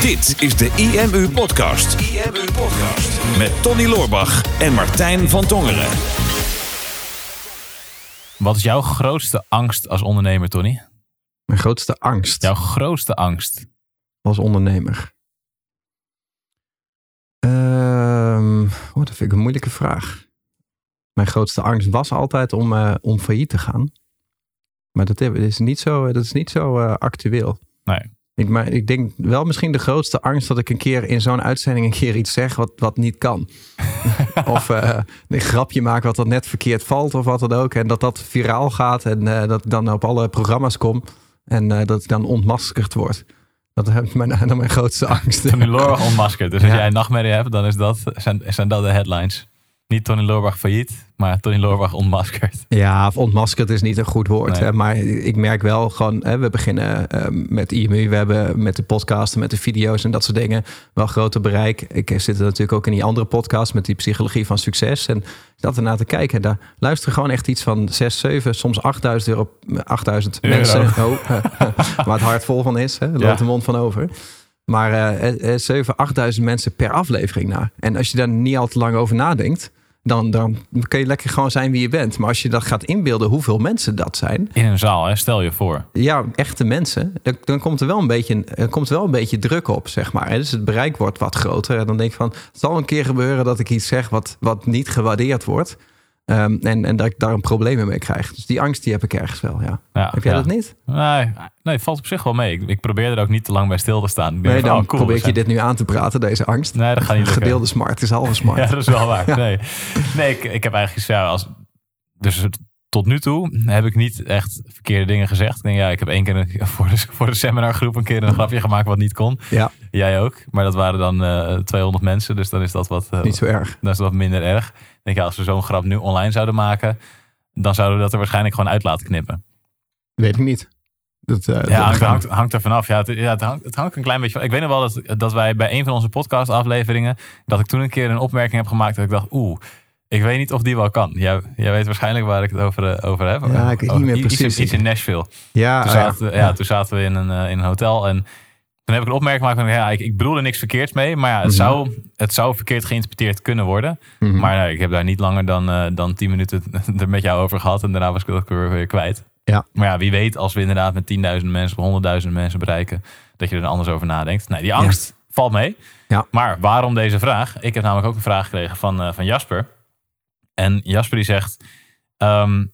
Dit is de IMU Podcast. IMU Podcast. Met Tony Loorbach en Martijn van Tongeren. Wat is jouw grootste angst als ondernemer, Tony? Mijn grootste angst Jouw grootste angst? als ondernemer. Ehm, oh, dat vind ik een moeilijke vraag. Mijn grootste angst was altijd om, eh, om failliet te gaan. Maar dat is niet zo, dat is niet zo eh, actueel. Nee. Ik, maar ik denk wel misschien de grootste angst dat ik een keer in zo'n uitzending een keer iets zeg wat, wat niet kan. of eh, een grapje maak wat dan net verkeerd valt of wat dan ook. En dat dat viraal gaat en eh, dat ik dan op alle programma's kom. En eh, dat ik dan ontmaskerd word. Dat is mijn, mijn grootste angst. Tony Loorbach ontmaskerd. Dus als Ja. jij een nachtmerrie hebt, dan is dat, zijn, zijn dat de headlines. Niet Tony Loorbach failliet, maar Tony Loorbach ontmaskerd. Ja, of ontmaskerd is niet een goed woord. Nee. Hè, maar ik merk wel gewoon, hè, we beginnen eh, met IMU, we hebben met de podcast en met de video's en dat soort dingen wel groter bereik. Ik zit er natuurlijk ook in die andere podcast met die psychologie van succes. En dat ernaar te kijken, daar luisteren gewoon echt iets van 6, 7, soms 8000 euro, 8000 Euro. mensen. Oh, waar het hart vol van is, hè, loopt Ja. de mond van over. Maar eh, eh, 7, 8000 mensen per aflevering na. En als je daar niet al te lang over nadenkt, dan, dan kun je lekker gewoon zijn wie je bent. Maar als je dat gaat inbeelden, hoeveel mensen dat zijn. In een zaal, hè? stel je voor. Ja, echte mensen. Dan, dan komt er wel een beetje, er komt wel een beetje druk op, zeg maar. Dus het bereik wordt wat groter. En dan denk ik van, het zal een keer gebeuren dat ik iets zeg wat, wat niet gewaardeerd wordt. Ehm, en, en dat ik daar een probleem mee krijg. Dus die angst die heb ik ergens wel, ja. Ja, Heb jij ja. dat niet? Nee, nee, valt op zich wel mee. Ik, ik probeer er ook niet te lang bij stil te staan. Nee, dan oh, cool, probeer ik je dit nu aan te praten, deze angst. Nee, dat gaat niet lukken. Gedeelde smart is halve smart. Ja, dat is wel waar. Nee, nee ik, ik heb eigenlijk ja, als, dus tot nu toe heb ik niet echt verkeerde dingen gezegd. Ik denk, ja, ik heb één keer voor de, voor de seminargroep een keer een grapje gemaakt wat niet kon. Ja, Jij ook. Maar dat waren dan eh 200 mensen, dus dan is dat wat, eh, niet zo erg. dat is wat minder erg. Ik denk, ja, als we zo'n grap nu online zouden maken, dan zouden we dat er waarschijnlijk gewoon uit laten knippen. Weet ik niet. Dat, eh, dat Ja, het hangt, hangt er vanaf. Ja, het, ja, het, hangt, het hangt een klein beetje van. Ik weet nog wel dat, dat wij bij een van onze podcast-afleveringen. dat ik toen een keer een opmerking heb gemaakt. dat ik dacht, oeh, ik weet niet of die wel kan. Jij, jij weet waarschijnlijk waar ik het over, eh, over heb. Ja, ik weet niet Over meer iets, precies. Iets in Nashville. Ja, Toen, ah, ja. zaten, ja. toen zaten we in een, eh, in een hotel. En toen heb ik een opmerking gemaakt van. Ja, ik, ik bedoel er niks verkeerds mee. Maar ja, het, Mhm. zou, het zou verkeerd geïnterpreteerd kunnen worden. Mhm. Maar nee, ik heb daar niet langer dan, eh dan 10 minuten er met jou over gehad. En daarna was ik dat weer, weer kwijt. Ja. Maar ja, wie weet als we inderdaad met 10.000 mensen of 100.000 mensen bereiken. dat je er anders over nadenkt. Nee, die angst valt mee. Ja. Maar waarom deze vraag? Ik heb namelijk ook een vraag gekregen van, eh, van Jasper. En Jasper die zegt. ehm,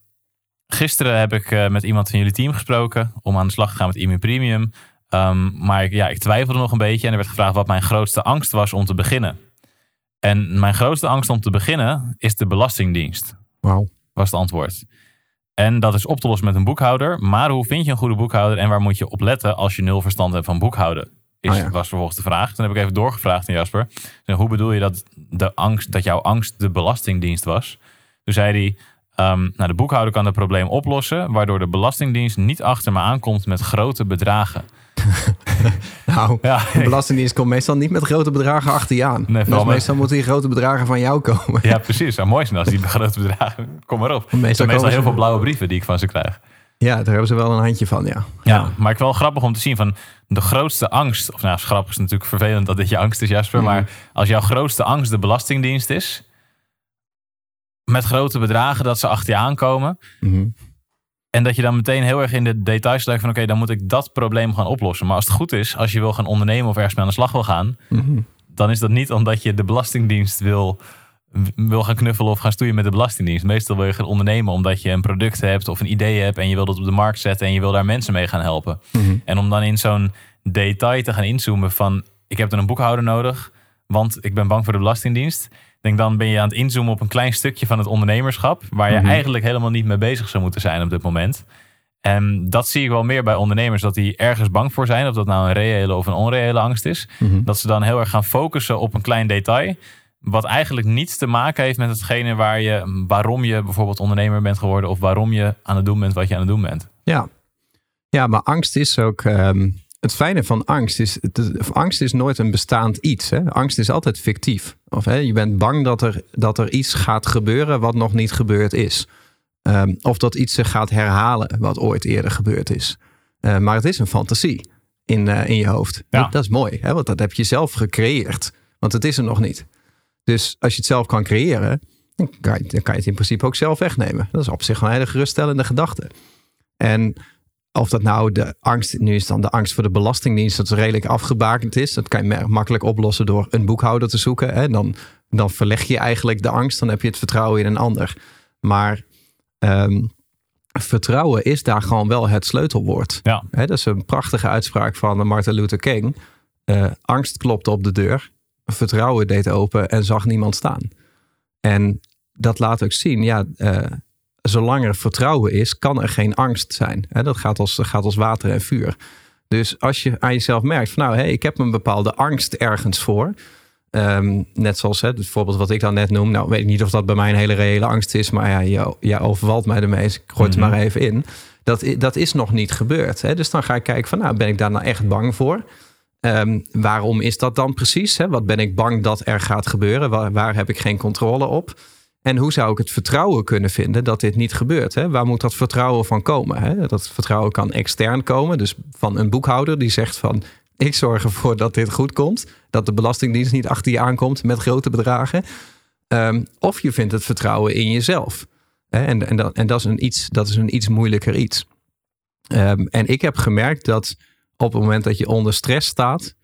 gisteren heb ik eh, met iemand van jullie team gesproken. om aan de slag te gaan met IMU Premium. Ehm, maar ik, ja, ik twijfelde nog een beetje. En er werd gevraagd wat mijn grootste angst was om te beginnen. En mijn grootste angst om te beginnen is de Belastingdienst, Wauw. was het antwoord. En dat is op te lossen met een boekhouder. Maar hoe vind je een goede boekhouder en waar moet je op letten als je nul verstand hebt van boekhouden? Is, Oh ja. Was vervolgens de vraag. Toen heb ik even doorgevraagd aan Jasper. Hoe bedoel je dat, de angst, dat jouw angst de Belastingdienst was? Toen zei hij, ehm, nou, de boekhouder kan het probleem oplossen, waardoor de Belastingdienst niet achter me aankomt met grote bedragen. Nou, Ja, de Belastingdienst komt meestal niet met grote bedragen achter je aan. vooral dus meestal moeten die grote bedragen van jou komen. ja precies. Zou mooi zijn als die grote bedragen... Kom maar op. Meestal ze- heel veel blauwe brieven die ik van ze krijg. Ja, daar hebben ze wel een handje van, ja. Ja, maar ik wel grappig om te zien van de grootste angst. Of nou, grappig is natuurlijk vervelend dat dit je angst is, Jasper. Mhm. Maar als jouw grootste angst de Belastingdienst is. Met grote bedragen dat ze achter je aankomen. Mhm. En dat je dan meteen heel erg in de details legt van oké, dan moet ik dat probleem gaan oplossen. Maar als het goed is, als je wil gaan ondernemen of ergens mee aan de slag wil gaan. Mhm. Dan is dat niet omdat je de Belastingdienst wil, wil gaan knuffelen of gaan stoeien met de Belastingdienst. Meestal wil je gaan ondernemen omdat je een product hebt of een idee hebt. En je wil dat op de markt zetten en je wil daar mensen mee gaan helpen. Mhm. En om dan in zo'n detail te gaan inzoomen van... ik heb dan een boekhouder nodig, want ik ben bang voor de Belastingdienst. Ik denk dan ben je aan het inzoomen op een klein stukje van het ondernemerschap... waar je Mhm. eigenlijk helemaal niet mee bezig zou moeten zijn op dit moment. En dat zie ik wel meer bij ondernemers, dat die ergens bang voor zijn... of dat nou een reële of een onreële angst is. Mhm. Dat ze dan heel erg gaan focussen op een klein detail... wat eigenlijk niets te maken heeft met hetgene waar je, waarom je bijvoorbeeld ondernemer bent geworden... of waarom je aan het doen bent wat je aan het doen bent. Ja. ja, maar angst is ook. ehm, het fijne van angst is. Het, angst is nooit een bestaand iets. Hè? Angst is altijd fictief. Of hè, je bent bang dat er, dat er iets gaat gebeuren wat nog niet gebeurd is. Ehm, of dat iets zich gaat herhalen wat ooit eerder gebeurd is. Eh, maar het is een fantasie. in, eh, in je hoofd. Ja. Dat, dat is mooi, hè? want dat heb je zelf gecreëerd. Want het is er nog niet. Dus als je het zelf kan creëren, dan kan, je, dan kan je het in principe ook zelf wegnemen. Dat is op zich een hele geruststellende gedachte. En of dat nou de angst, nu is dan de angst voor de Belastingdienst, dat redelijk afgebakend is. Dat kan je makkelijk oplossen door een boekhouder te zoeken. Hè? Dan, dan verleg je eigenlijk de angst, dan heb je het vertrouwen in een ander. Maar ehm, vertrouwen is daar gewoon wel het sleutelwoord. Ja. Hè, dat is een prachtige uitspraak van Martin Luther King. Eh, angst klopte op de deur, vertrouwen deed open en zag niemand staan. En dat laat ook zien, ja, eh, zolang er vertrouwen is, kan er geen angst zijn. Hè, dat gaat als, gaat als water en vuur. Dus als je aan jezelf merkt van nou, hey, ik heb een bepaalde angst ergens voor. Ehm, net zoals hè, het voorbeeld wat ik dan net noem. Nou, weet ik niet of dat bij mij een hele reële angst is. Maar ja, je overvalt mij ermee. Dus ik gooi het Mhm. maar even in. Dat, dat is nog niet gebeurd. Hè? Dus dan ga ik kijken van nou, ben ik daar nou echt bang voor? Ehm, waarom is dat dan precies? Hè? Wat ben ik bang dat er gaat gebeuren? Waar, heb ik geen controle op? En hoe zou ik het vertrouwen kunnen vinden dat dit niet gebeurt? Hè? Waar moet dat vertrouwen van komen? Hè? Dat vertrouwen kan extern komen. Dus van een boekhouder die zegt van... ik zorg ervoor dat dit goed komt. Dat de Belastingdienst niet achter je aankomt met grote bedragen. Ehm, of je vindt het vertrouwen in jezelf. En, en, dat, en dat, is een iets, dat is een iets moeilijker iets. Ehm, en ik heb gemerkt dat op het moment dat je onder stress staat...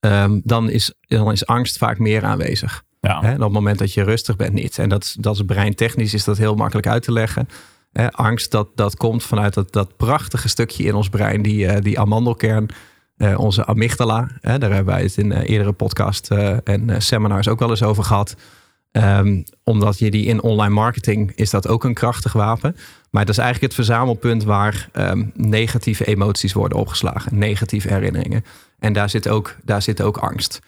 ehm, dan, is, dan is angst vaak meer aanwezig. Ja. Hè, en op het moment dat je rustig bent niet. En dat, dat is breintechnisch is dat heel makkelijk uit te leggen. Hè, angst, dat, dat komt vanuit dat, dat prachtige stukje in ons brein, die, eh, die amandelkern, eh, onze amygdala. Hè, daar hebben wij het in eh, eerdere podcast en seminars ook wel eens over gehad. Ehm, omdat je die in online marketing is dat ook een krachtig wapen. Maar dat is eigenlijk het verzamelpunt waar ehm, negatieve emoties worden opgeslagen, negatieve herinneringen. En daar zit ook, daar zit ook angst.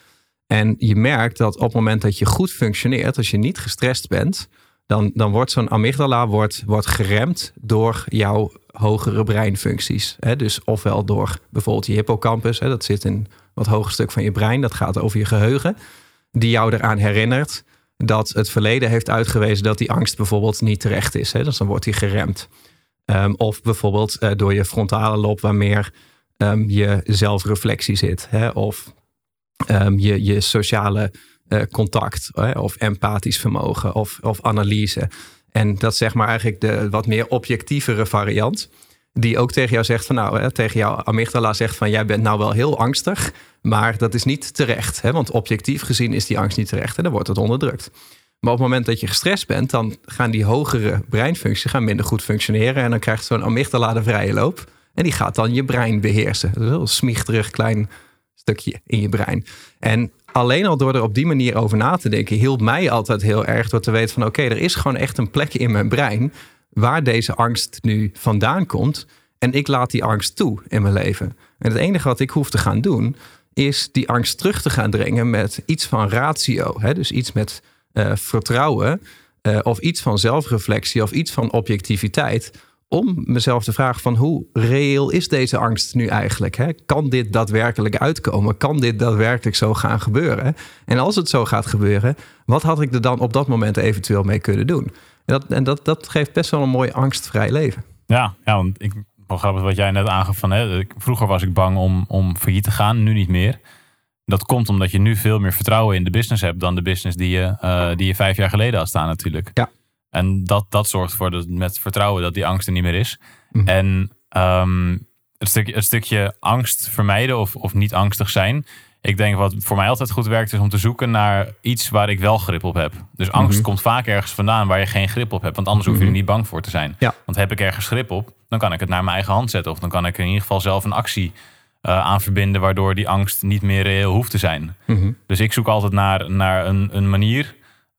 En je merkt dat op het moment dat je goed functioneert, als je niet gestrest bent, dan, dan wordt zo'n amygdala wordt, wordt geremd door jouw hogere breinfuncties. Dus ofwel door bijvoorbeeld je hippocampus, dat zit in wat hoger stuk van je brein, dat gaat over je geheugen, die jou eraan herinnert dat het verleden heeft uitgewezen dat die angst bijvoorbeeld niet terecht is. Hè? Dus dan wordt die geremd. Ehm, of bijvoorbeeld eh, door je frontale lob, waar meer ehm, je zelfreflectie zit. Hè? Of ehm, je, je sociale eh, contact hè, of empathisch vermogen of, of analyse. En dat is zeg maar eigenlijk de wat meer objectievere variant. Die ook tegen jou zegt van nou, hè, tegen jouw amygdala zegt van jij bent nou wel heel angstig, maar dat is niet terecht. Hè, want objectief gezien is die angst niet terecht en dan wordt het onderdrukt. Maar op het moment dat je gestrest bent, dan gaan die hogere breinfuncties gaan minder goed functioneren. En dan krijgt zo'n amygdala de vrije loop. En die gaat dan je brein beheersen. Dat is een heel smichterig klein stukje in je brein. En alleen al door er op die manier over na te denken, hielp mij altijd heel erg door te weten van oké, er is gewoon echt een plek in mijn brein waar deze angst nu vandaan komt. En ik laat die angst toe in mijn leven. En het enige wat ik hoef te gaan doen, is die angst terug te gaan dringen met iets van ratio. Hè? Dus iets met eh, vertrouwen eh, of iets van zelfreflectie of iets van objectiviteit. Om mezelf te vragen van hoe reëel is deze angst nu eigenlijk? Hè? Kan dit daadwerkelijk uitkomen? Kan dit daadwerkelijk zo gaan gebeuren? En als het zo gaat gebeuren, wat had ik er dan op dat moment eventueel mee kunnen doen? En dat, en dat, dat geeft best wel een mooi angstvrij leven. Ja, ja want ik, grappig wat jij net aangaf van, hè, vroeger was ik bang om, om failliet te gaan, nu niet meer. Dat komt omdat je nu veel meer vertrouwen in de business hebt dan de business die je, eh, die je vijf jaar geleden had staan natuurlijk. Ja. En dat, dat zorgt ervoor dat met vertrouwen dat die angst er niet meer is. Mhm. En ehm, het, stukje, het stukje angst vermijden of, of niet angstig zijn. Ik denk wat voor mij altijd goed werkt is om te zoeken naar iets waar ik wel grip op heb. Dus angst Mhm. komt vaak ergens vandaan waar je geen grip op hebt. Want anders hoef je er Mhm. niet bang voor te zijn. Ja. Want heb ik ergens grip op, dan kan ik het naar mijn eigen hand zetten. Of dan kan ik in ieder geval zelf een actie eh, aan verbinden... waardoor die angst niet meer reëel hoeft te zijn. Mhm. Dus ik zoek altijd naar, naar een, een manier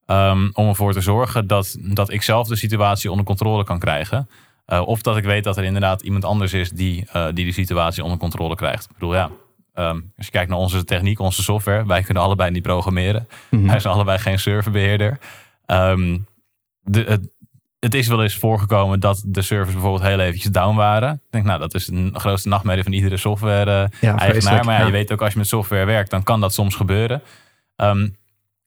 ehm, om ervoor te zorgen... Dat, dat ik zelf de situatie onder controle kan krijgen. Eh, of dat ik weet dat er inderdaad iemand anders is... die uh, die, die situatie onder controle krijgt. Ik bedoel, ja... Um, als je kijkt naar onze techniek, onze software, wij kunnen allebei niet programmeren. Mhm. Wij zijn allebei geen serverbeheerder. Um, de, het, het, is wel eens voorgekomen dat de servers bijvoorbeeld heel eventjes down waren. Ik denk, nou, dat is een grootste nachtmerrie van iedere software-eigenaar. Uh, maar ja, je weet ook als je met software werkt, dan kan dat soms gebeuren. Um,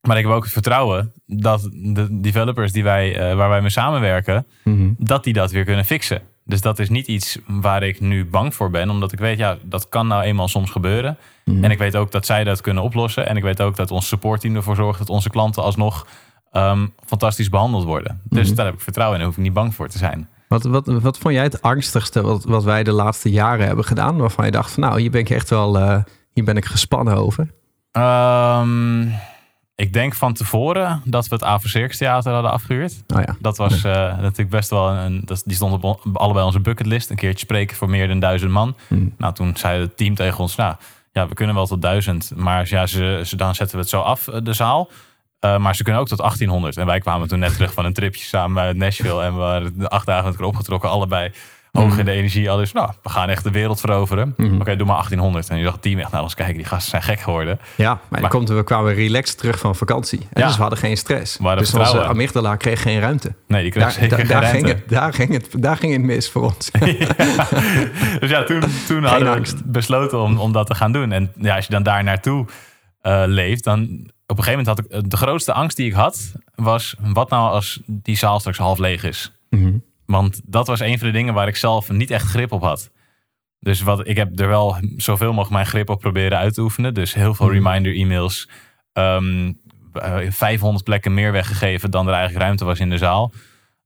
maar ik heb ook het vertrouwen dat de developers die wij, uh, waar wij mee samenwerken, Mhm. dat die dat weer kunnen fixen. Dus dat is niet iets waar ik nu bang voor ben. Omdat ik weet, ja, dat kan nou eenmaal soms gebeuren. Mhm. En ik weet ook dat zij dat kunnen oplossen. En ik weet ook dat ons supportteam ervoor zorgt dat onze klanten alsnog ehm, fantastisch behandeld worden. Dus Mhm. daar heb ik vertrouwen in. Daar hoef ik niet bang voor te zijn. Wat, wat, wat vond jij het angstigste wat, wat wij de laatste jaren hebben gedaan? Waarvan je dacht van nou, hier ben ik echt wel, eh, hier ben ik gespannen over. Ehm, ik denk van tevoren dat we het Circus Theater hadden afgehuurd. Oh ja. Dat was eh, natuurlijk best wel een. Dat, die stond op allebei onze bucketlist. Een keertje spreken voor meer dan duizend man. Hmm. Nou, toen zei het team tegen ons: Nou, ja, we kunnen wel tot duizend. Maar ja, ze, ze, dan zetten we het zo af, eh, de zaal. Eh, maar ze kunnen ook tot 1800. En wij kwamen toen net terug van een tripje samen uit Nashville. En we waren de acht dagen met elkaar opgetrokken. Allebei hoog in de energie. Alles, nou, we gaan echt de wereld veroveren. Mhm. Oké, doe maar 1800. En je zag het team echt naar ons kijken. Die gasten zijn gek geworden. Ja, maar, Maar- dan komt, we kwamen relaxed terug van vakantie. En Ja. Dus we hadden geen stress. Dus onze vertrouwen. amygdala kreeg geen ruimte. Nee, die kreeg Daar, zeker daar, geen daar, ruimte. ging het, daar, ging het, daar ging het mis voor ons. dus ja, toen, toen hadden we besloten om, om dat te gaan doen. En ja, als je dan daar naartoe eh, leeft, dan op een gegeven moment had ik de grootste angst die ik had, was wat nou als die zaal straks half leeg is. Mhm. Want dat was een van de dingen waar ik zelf niet echt grip op had. Dus wat, ik heb er wel zoveel mogelijk mijn grip op proberen uit te oefenen. Dus heel veel Mhm. reminder e-mails. ehm, eh, 500 plekken meer weggegeven dan er eigenlijk ruimte was in de zaal.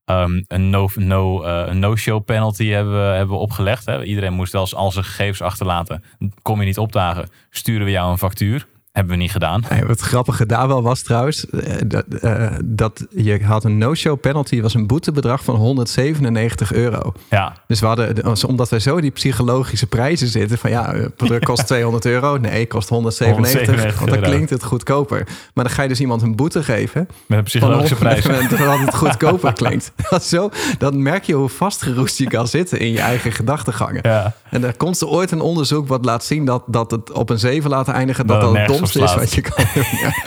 Ehm, een no, no, eh, een no-show penalty hebben we, hebben we opgelegd. Hè. Iedereen moest wel al zijn gegevens achterlaten. Kom je niet opdagen, sturen we jou een factuur. Hebben we niet gedaan. Nee, wat grappige daar wel was trouwens, eh, dat, eh, dat je had een no-show penalty, was een boetebedrag van 197 euro. Ja, Dus we hadden, omdat wij zo die psychologische prijzen zitten, van ja, het product kost 200 euro, nee, kost 197, 197 want dan euro. klinkt het goedkoper. Maar dan ga je dus iemand een boete geven met een psychologische prijs. dat het goedkoper klinkt. Dat zo, dan merk je hoe vastgeroest je kan zitten in je eigen gedachtegangen. Ja. En er komt er ooit een onderzoek wat laat zien dat, dat het op een 7 laten eindigen, dat Dat het domste slaat. wat je kan doen. Ja.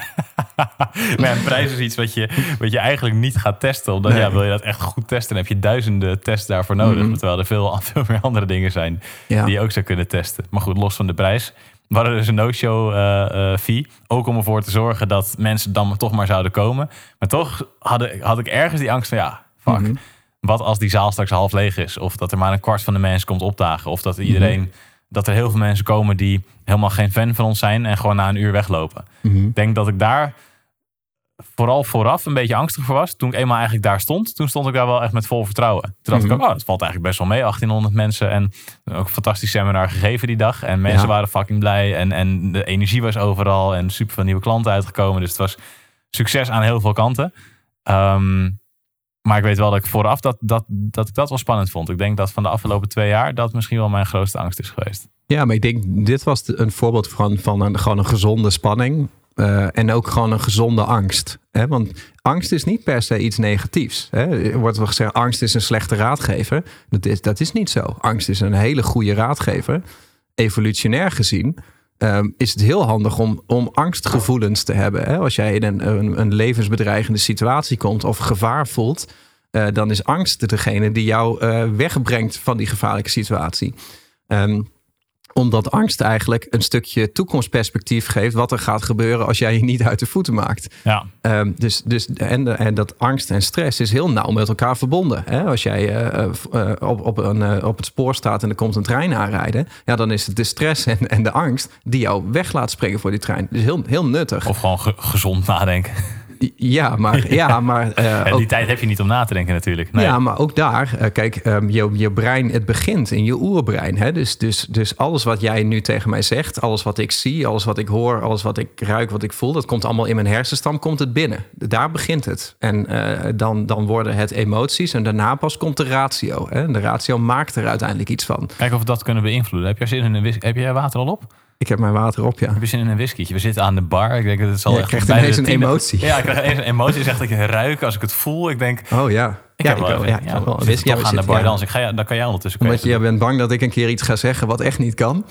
Maar ja, prijs is iets wat je, wat je eigenlijk niet gaat testen. Omdat Nee. ja, wil je dat echt goed testen, dan heb je duizenden tests daarvoor nodig. Mhm. Terwijl er veel, veel meer andere dingen zijn Ja. die je ook zou kunnen testen. Maar goed, los van de prijs. We hadden dus een no-show eh, eh, fee. Ook om ervoor te zorgen dat mensen dan toch maar zouden komen. Maar toch had ik, had ik ergens die angst van ja, fuck. Mhm. Wat als die zaal straks half leeg is? Of dat er maar een kwart van de mensen komt opdagen. Of dat iedereen, dat er heel veel mensen komen die helemaal geen fan van ons zijn en gewoon na een uur weglopen. Mhm. Ik denk dat ik daar vooral vooraf een beetje angstig voor was. Toen ik eenmaal eigenlijk daar stond, toen stond ik daar wel echt met vol vertrouwen. Toen dacht Mhm. ik ook, oh, het valt eigenlijk best wel mee, 1800 mensen. En ook een fantastisch seminar gegeven die dag. En mensen Ja. waren fucking blij. En, en de energie was overal. En super veel nieuwe klanten uitgekomen. Dus het was succes aan heel veel kanten. Ehm, maar ik weet wel dat ik vooraf dat, dat, dat ik dat wel spannend vond. Ik denk dat van de afgelopen twee jaar dat misschien wel mijn grootste angst is geweest. Ja, maar ik denk, dit was een voorbeeld van, van een, gewoon een gezonde spanning. eh, en ook gewoon een gezonde angst. Hè? Want angst is niet per se iets negatiefs. Hè? Er wordt wel gezegd, angst is een slechte raadgever. Dat is, dat is niet zo. Angst is een hele goede raadgever. Evolutionair gezien ehm, is het heel handig om, om angstgevoelens te hebben. Hè? Als jij in een, een, levensbedreigende situatie komt of gevaar voelt... eh, dan is angst degene die jou eh, wegbrengt van die gevaarlijke situatie. Ehm, omdat angst eigenlijk een stukje toekomstperspectief geeft wat er gaat gebeuren als jij je niet uit de voeten maakt. Ja, Ehm, dus, dus, en, en dat angst en stress is heel nauw met elkaar verbonden. Hè? Als jij eh, eh, eh, op, op, een, op het spoor staat en er komt een trein aanrijden, ja, dan is het de stress en, en de angst die jou weg laat springen voor die trein. Dus heel, heel nuttig. of gewoon ge- gezond nadenken. Ja, maar, ja, maar eh, En ook- die tijd heb je niet om na te denken natuurlijk. Nee. Ja, maar ook daar, eh, kijk, ehm, je, je brein, het begint in je oerbrein. Hè? Dus, dus, dus alles wat jij nu tegen mij zegt, alles wat ik zie, alles wat ik hoor, alles wat ik ruik, wat ik voel, dat komt allemaal in mijn hersenstam, komt het binnen. Daar begint het. En eh, dan, dan worden het emoties en daarna pas komt de ratio. Hè? En de ratio maakt er uiteindelijk iets van. Kijken of we dat kunnen beïnvloeden. Heb jij zin in een? Heb jij water al op? Ik heb mijn water op, ja. Je zin in een whiskytje? We zitten aan de bar. Ik denk dat het zal Ja, echt ineens de een emotie. Ja, ik krijg ineens een emotie. Echt dat ik ruik als ik het voel. Ik denk, Oh ja. ik ja, heb wel, ook, ja, ja, ik wel we zitten whisky. Ja, we aan de zitten- bar ja. dans. Ik ga, dan kan jij ondertussen Omdat je bent bang dat ik een keer iets ga zeggen wat echt niet kan.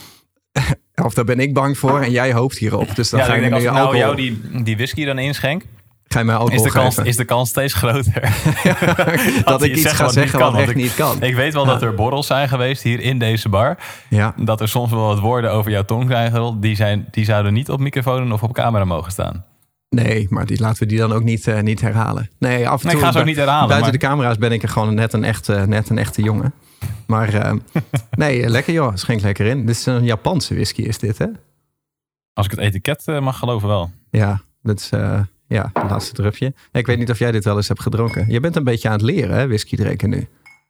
Of daar ben ik bang voor en jij hoopt hierop. Dus dan Ja, ga ik denk me als nu ik nou alcohol, jou die, die whisky dan inschenk, ga je mij is de, kans, geven. is de kans steeds groter. dat ik iets ga wat zeggen wat kan, echt want ik- niet kan. Ik weet wel dat er borrels zijn geweest hier in deze bar. Ja, Dat er soms wel wat woorden over jouw tong zijn gerold. Die, zijn, die zouden niet op microfoon of op camera mogen staan. nee, maar die, laten we die dan ook niet, eh, niet herhalen. Nee, af en Nee, toe ik ga ze ook niet herhalen. buiten maar- de camera's ben ik er gewoon net een echte, net een echte jongen. Maar eh, nee, lekker joh. Schenk lekker in. Dit is een Japanse whisky is dit hè? Als ik het etiket eh, mag geloven wel. Ja, dat is eh, ja, het laatste drupje. Ik weet niet of jij dit wel eens hebt gedronken. Je bent een beetje aan het leren hè, whisky drinken nu.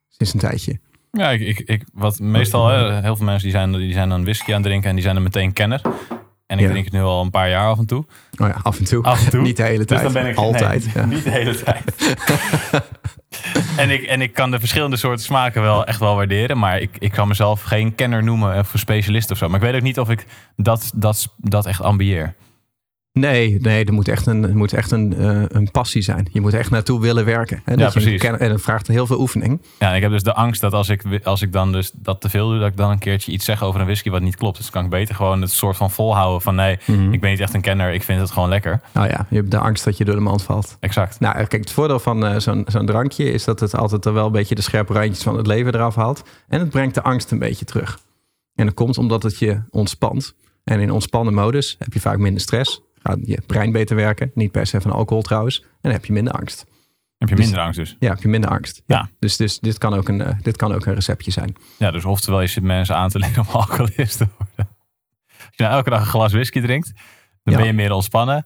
Sinds een tijdje. Ja, ik, ik, ik, wat meestal, hè, heel veel mensen die zijn, die zijn dan whisky aan het drinken en die zijn er meteen kenner. En ik Ja. drink het nu al een paar jaar af en toe. Oh ja, af en toe. Af en toe. niet de hele Dus tijd. dan ben ik Altijd. nee, ja. niet de hele tijd. en, ik, en ik kan de verschillende soorten smaken wel echt wel waarderen. Maar ik, ik kan mezelf geen kenner noemen of een specialist of zo. Maar ik weet ook niet of ik dat, dat, dat echt ambieer. Nee, nee, er moet echt een, er moet echt een, eh, een passie zijn. Je moet echt naartoe willen werken. Hè? Ja, Dat precies. ken- en dat vraagt heel veel oefening. Ja, ik heb dus de angst dat als ik, als ik dan dus dat te veel doe, dat ik dan een keertje iets zeg over een whisky wat niet klopt. Dus kan ik beter gewoon het soort van volhouden van nee, Mhm. ik ben niet echt een kenner, ik vind het gewoon lekker. Nou ja, je hebt de angst dat je door de mand valt. Exact. Nou, kijk, het voordeel van eh, zo'n zo'n drankje is dat het altijd er wel een beetje de scherpe randjes van het leven eraf haalt. En het brengt de angst een beetje terug. En dat komt omdat het je ontspant. En in ontspannen modus heb je vaak minder stress. Gaat je brein beter werken. Niet per se van alcohol trouwens. En dan heb je minder angst. Heb je Dus- minder angst dus. Ja, heb je minder angst. Ja. Dus, dus dit, kan ook een, eh, dit kan ook een receptje zijn. Ja, dus oftewel je zit mensen aan te leren om alcoholist te worden. Als je nou elke dag een glas whisky drinkt, dan Ja. ben je meer ontspannen.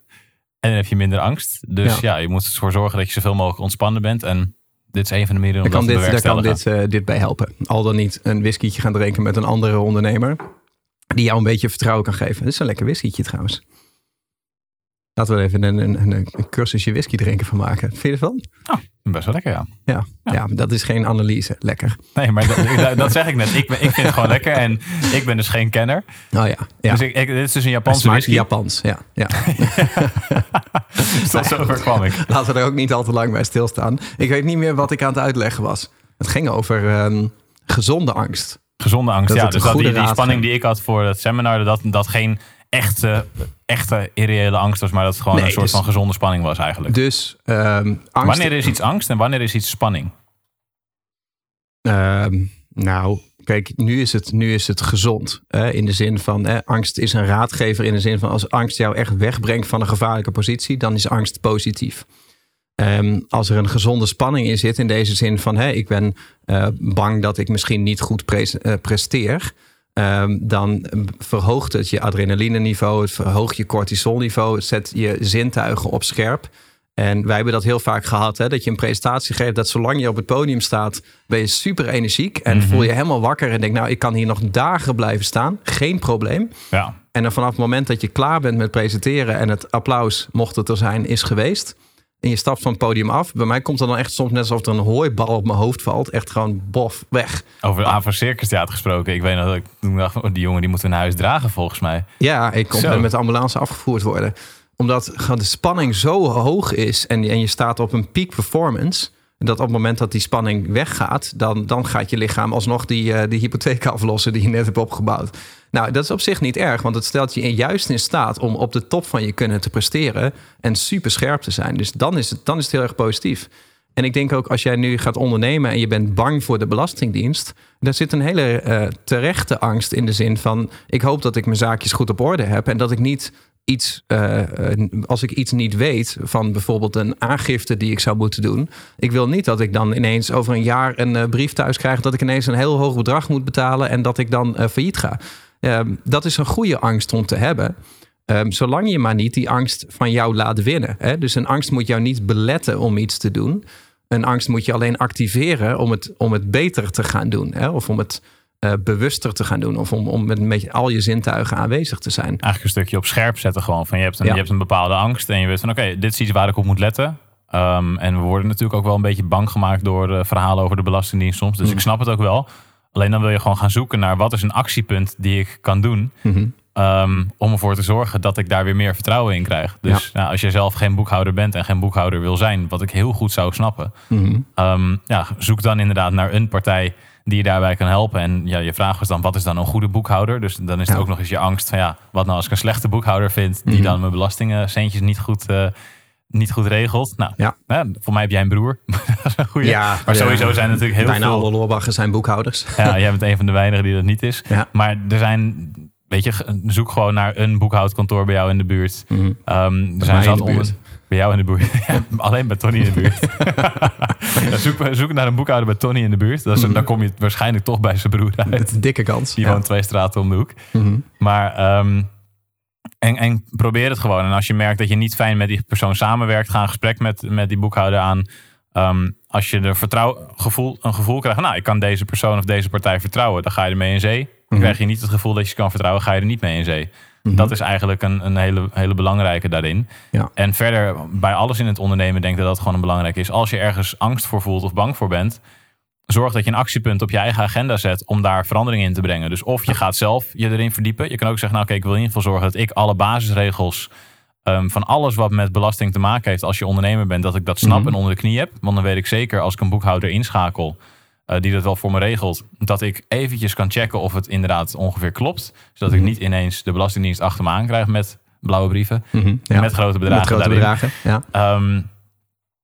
En dan heb je minder angst. Dus Ja. ja, je moet ervoor zorgen dat je zoveel mogelijk ontspannen bent. En dit is een van de manieren om Daar kan, dat te dit, daar kan dit, eh, dit bij helpen. Al dan niet een whiskietje gaan drinken met een andere ondernemer. Die jou een beetje vertrouwen kan geven. Dit is een lekker whiskietje trouwens. Laten we er even een, een, een, een cursusje whisky drinken van maken. Vind je ervan? Best wel lekker, ja. Ja. Ja. dat is geen analyse. Lekker. Nee, maar dat, dat- dat zeg ik net. Ik, ben, ik vind het gewoon lekker. En ik ben dus geen kenner. Oh ja. ja. Dus ik, ik, dit is dus een Japanse whisky. Japans. Ja. ja. Dus tot zover kwam ik. Laten we er ook niet al te lang bij stilstaan. Ik weet niet meer wat ik aan het uitleggen was. Het ging over ehm, gezonde angst. Gezonde angst, Dat ja. Dus dat die, die spanning die ik had voor het seminar, dat dat geen echte, echte irreële angst was, maar dat het gewoon Nee, een soort dus- van gezonde spanning was eigenlijk. Dus ehm, angst. Wanneer is iets angst en wanneer is iets spanning? Ehm, nou, kijk, nu is het, nu is het gezond. Hè, in de zin van, hè, angst is een raadgever in de zin van als angst jou echt wegbrengt van een gevaarlijke positie, dan is angst positief. Ehm, als er een gezonde spanning in zit, in deze zin van hè, ik ben eh, bang dat ik misschien niet goed eh, presteer, ehm, dan verhoogt het je adrenaline-niveau, het verhoogt je cortisolniveau, het zet je zintuigen op scherp. En wij hebben dat heel vaak gehad, hè, dat je een presentatie geeft, dat zolang je op het podium staat, ben je super energiek en Mhm. voel je helemaal wakker en denk, nou, ik kan hier nog dagen blijven staan, geen probleem. Ja, En dan vanaf het moment dat je klaar bent met presenteren en het applaus, mocht het er zijn, is geweest. En je stapt van het podium af. Bij mij komt er dan echt soms net alsof er een hooibal op mijn hoofd valt. Echt gewoon bof, weg. over Ava Circus Theater gesproken. Ik weet nog dat ik toen dacht, oh, die jongen die moet naar huis dragen volgens mij. Ja, ik kon Zo. met de ambulance afgevoerd worden. Omdat gewoon de spanning zo hoog is en, en je staat op een peak performance. Dat op het moment dat die spanning weggaat, dan, dan gaat je lichaam alsnog die, eh, die hypotheek aflossen die je net hebt opgebouwd. Nou, dat is op zich niet erg, want het stelt je juist in staat om op de top van je kunnen te presteren en super scherp te zijn. Dus dan is het, dan is het heel erg positief. En ik denk ook als jij nu gaat ondernemen en je bent bang voor de Belastingdienst, daar zit een hele eh, terechte angst in de zin van: ik hoop dat ik mijn zaakjes goed op orde heb en dat ik niet iets, eh, eh, als ik iets niet weet van bijvoorbeeld een aangifte die ik zou moeten doen, ik wil niet dat ik dan ineens over een jaar een eh, brief thuis krijg dat ik ineens een heel hoog bedrag moet betalen en dat ik dan failliet ga. Ehm, dat is een goede angst om te hebben. Ehm, zolang je maar niet die angst van jou laat winnen. Hè? Dus een angst moet jou niet beletten om iets te doen. Een angst moet je alleen activeren om het, om het beter te gaan doen. Hè? Of om het eh, bewuster te gaan doen. Of om, om met, met al je zintuigen aanwezig te zijn. Eigenlijk een stukje op scherp zetten gewoon. Van je, hebt een, Ja. je hebt een bepaalde angst en je weet van oké, dit is iets waar ik op moet letten. Ehm, en we worden natuurlijk ook wel een beetje bang gemaakt door verhalen over de Belastingdienst soms. Dus Mm. ik snap het ook wel. Alleen dan wil je gewoon gaan zoeken naar wat is een actiepunt die ik kan doen. Mhm. Ehm, om ervoor te zorgen dat ik daar weer meer vertrouwen in krijg. Dus nou, als je zelf geen boekhouder bent en geen boekhouder wil zijn, wat ik heel goed zou snappen, Mhm. ehm, ja, zoek dan inderdaad naar een partij die je daarbij kan helpen. En ja, je vraag was dan, wat is dan een goede boekhouder? Dus dan is het Ja. ook nog eens je angst van, ja, wat nou als ik een slechte boekhouder vind, die Mhm. dan mijn belastingcentjes niet goed, eh, niet goed regelt. Nou, Ja. voor mij heb jij een broer. Ja, maar sowieso zijn er natuurlijk heel Bijna veel... alle Loorbachers zijn boekhouders. Ja, jij bent een van de weinigen die dat niet is. Ja. Maar er zijn, weet je, zoek gewoon naar een boekhoudkantoor bij jou in de buurt. Mhm. Ehm, er zijn zat onder, buurt. Bij jou in de buurt. Ja, alleen bij Tony in de buurt. Ja, zoek, zoek naar een boekhouder bij Tony in de buurt. Dat is, Dan kom je waarschijnlijk toch bij zijn broer uit. Dikke kans. Die woont twee straten om de hoek. Mhm. Maar ehm, en, en probeer het gewoon. En als je merkt dat je niet fijn met die persoon samenwerkt, ga een gesprek met, met die boekhouder aan. Ehm, als je er vertrouw, gevoel, een gevoel krijgt, nou, ik kan deze persoon of deze partij vertrouwen, dan ga je ermee in zee. Dan Mhm. krijg je niet het gevoel dat je ze kan vertrouwen, ga je er niet mee in zee. Dat is eigenlijk een, een hele, hele belangrijke daarin. Ja. En verder, bij alles in het ondernemen, denk ik dat dat gewoon een belangrijk is. Als je ergens angst voor voelt of bang voor bent, zorg dat je een actiepunt op je eigen agenda zet om daar verandering in te brengen. Dus of je gaat zelf je erin verdiepen. Je kan ook zeggen, nou oké, ik wil in ieder geval zorgen dat ik alle basisregels ehm, van alles wat met belasting te maken heeft als je ondernemer bent, dat ik dat snap Mhm. en onder de knie heb. Want dan weet ik zeker als ik een boekhouder inschakel eh, die dat wel voor me regelt, dat ik eventjes kan checken of het inderdaad ongeveer klopt. Zodat ik Mhm. niet ineens de Belastingdienst achter me aan krijg met blauwe brieven. Mhm. Ja. Met grote bedragen Met grote bedragen. Ja. Ehm,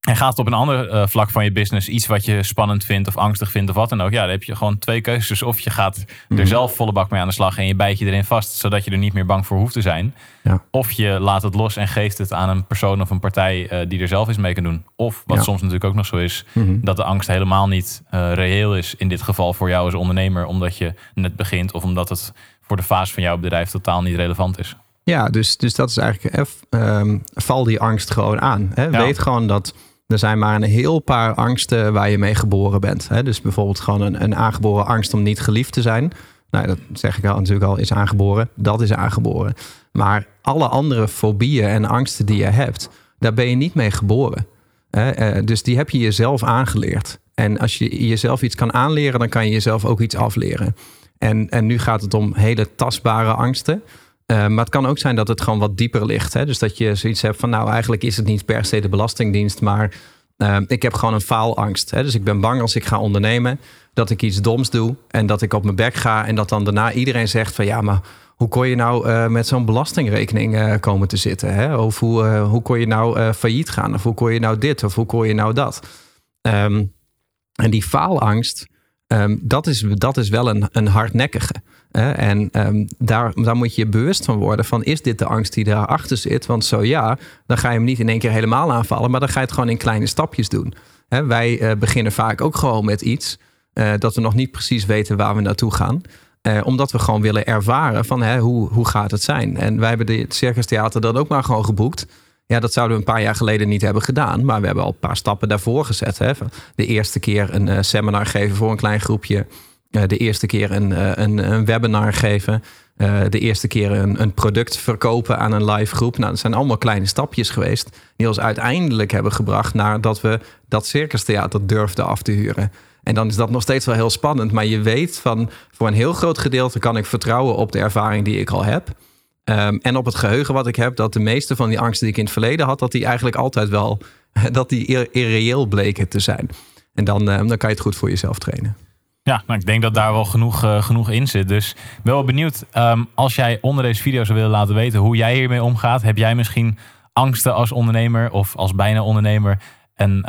en gaat het op een ander eh, vlak van je business iets wat je spannend vindt of angstig vindt of wat dan ook. Ja, dan heb je gewoon twee keuzes. Of je gaat Mhm. er zelf volle bak mee aan de slag en je bijt je erin vast, zodat je er niet meer bang voor hoeft te zijn. Ja. Of je laat het los en geeft het aan een persoon of een partij eh, die er zelf eens mee kan doen. Of wat Ja. soms natuurlijk ook nog zo is, Mhm. dat de angst helemaal niet eh, reëel is. In dit geval voor jou als ondernemer, omdat je net begint of omdat het voor de fase van jouw bedrijf totaal niet relevant is. Ja, dus, dus dat is eigenlijk, eh, ehm, val die angst gewoon aan. Hè? Ja. Weet gewoon dat er zijn maar een heel paar angsten waar je mee geboren bent. Hè? Dus bijvoorbeeld gewoon een, een aangeboren angst om niet geliefd te zijn. Nou, dat zeg ik al natuurlijk al, is aangeboren. Dat is aangeboren. Maar alle andere fobieën en angsten die je hebt, daar ben je niet mee geboren. Hè? Eh, dus die heb je jezelf aangeleerd. En als je jezelf iets kan aanleren, dan kan je jezelf ook iets afleren. En, en nu gaat het om hele tastbare angsten. Uh, maar het kan ook zijn dat het gewoon wat dieper ligt. Hè? Dus dat je zoiets hebt van, nou eigenlijk is het niet per se de Belastingdienst, maar uh, ik heb gewoon een faalangst. Hè? Dus ik ben bang als ik ga ondernemen dat ik iets doms doe en dat ik op mijn bek ga en dat dan daarna iedereen zegt van, ja, maar hoe kon je nou uh, met zo'n belastingrekening komen te zitten? Hè? Of hoe, hoe kon je nou failliet gaan? Of hoe kon je nou dit? Of hoe kon je nou dat? Um, en die faalangst, um, dat, is, dat is wel een, een hardnekkige. Hè? En um, daar, daar moet je je bewust van worden van is dit de angst die daarachter zit? Want zo ja, dan ga je hem niet in één keer helemaal aanvallen, maar dan ga je het gewoon in kleine stapjes doen. Hè? Wij uh, beginnen vaak ook gewoon met iets uh, dat we nog niet precies weten waar we naartoe gaan. Uh, omdat we gewoon willen ervaren van hè, hoe, hoe gaat het zijn. En wij hebben het Circus Theater dan ook maar gewoon geboekt. Ja, dat zouden we een paar jaar geleden niet hebben gedaan. Maar we hebben al een paar stappen daarvoor gezet. Hè. De eerste keer een uh, seminar geven voor een klein groepje. Uh, de eerste keer een, uh, een, een webinar geven. De eerste keer een, een, product verkopen aan een live groep. Nou, dat zijn allemaal kleine stapjes geweest. Die ons uiteindelijk hebben gebracht naar dat we dat circustheater durfden af te huren. En dan is dat nog steeds wel heel spannend. Maar je weet van voor een heel groot gedeelte kan ik vertrouwen op de ervaring die ik al heb. Um, en op het geheugen wat ik heb, dat de meeste van die angsten die ik in het verleden had, dat die eigenlijk altijd wel dat die ir irreëel bleken te zijn. En dan, um, dan kan je het goed voor jezelf trainen. Ja, nou, ik denk dat daar wel genoeg, uh, genoeg in zit. Dus wel benieuwd, um, als jij onder deze video zou willen laten weten hoe jij hiermee omgaat. Heb jij misschien angsten als ondernemer of als bijna ondernemer? En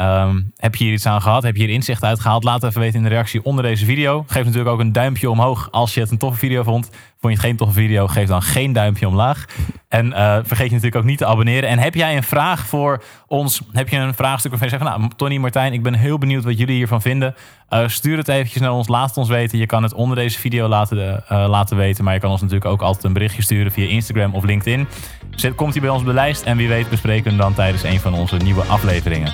heb je hier iets aan gehad? Heb je hier inzicht uitgehaald? Laat even weten in de reactie onder deze video. Geef natuurlijk ook een duimpje omhoog als je het een toffe video vond. Vond je het geen toffe video? Geef dan geen duimpje omlaag. En uh, vergeet je natuurlijk ook niet te abonneren. En heb jij een vraag voor ons? Heb je een vraagstuk waarvan je zegt... Nou, Tony, Martijn, ik ben heel benieuwd wat jullie hiervan vinden. Uh, stuur het eventjes naar ons. Laat het ons weten. Je kan het onder deze video laten, uh, laten weten. Maar je kan ons natuurlijk ook altijd een berichtje sturen via Instagram of LinkedIn. Zet, komt hij bij ons op de lijst. En wie weet bespreken we hem dan tijdens een van onze nieuwe afleveringen.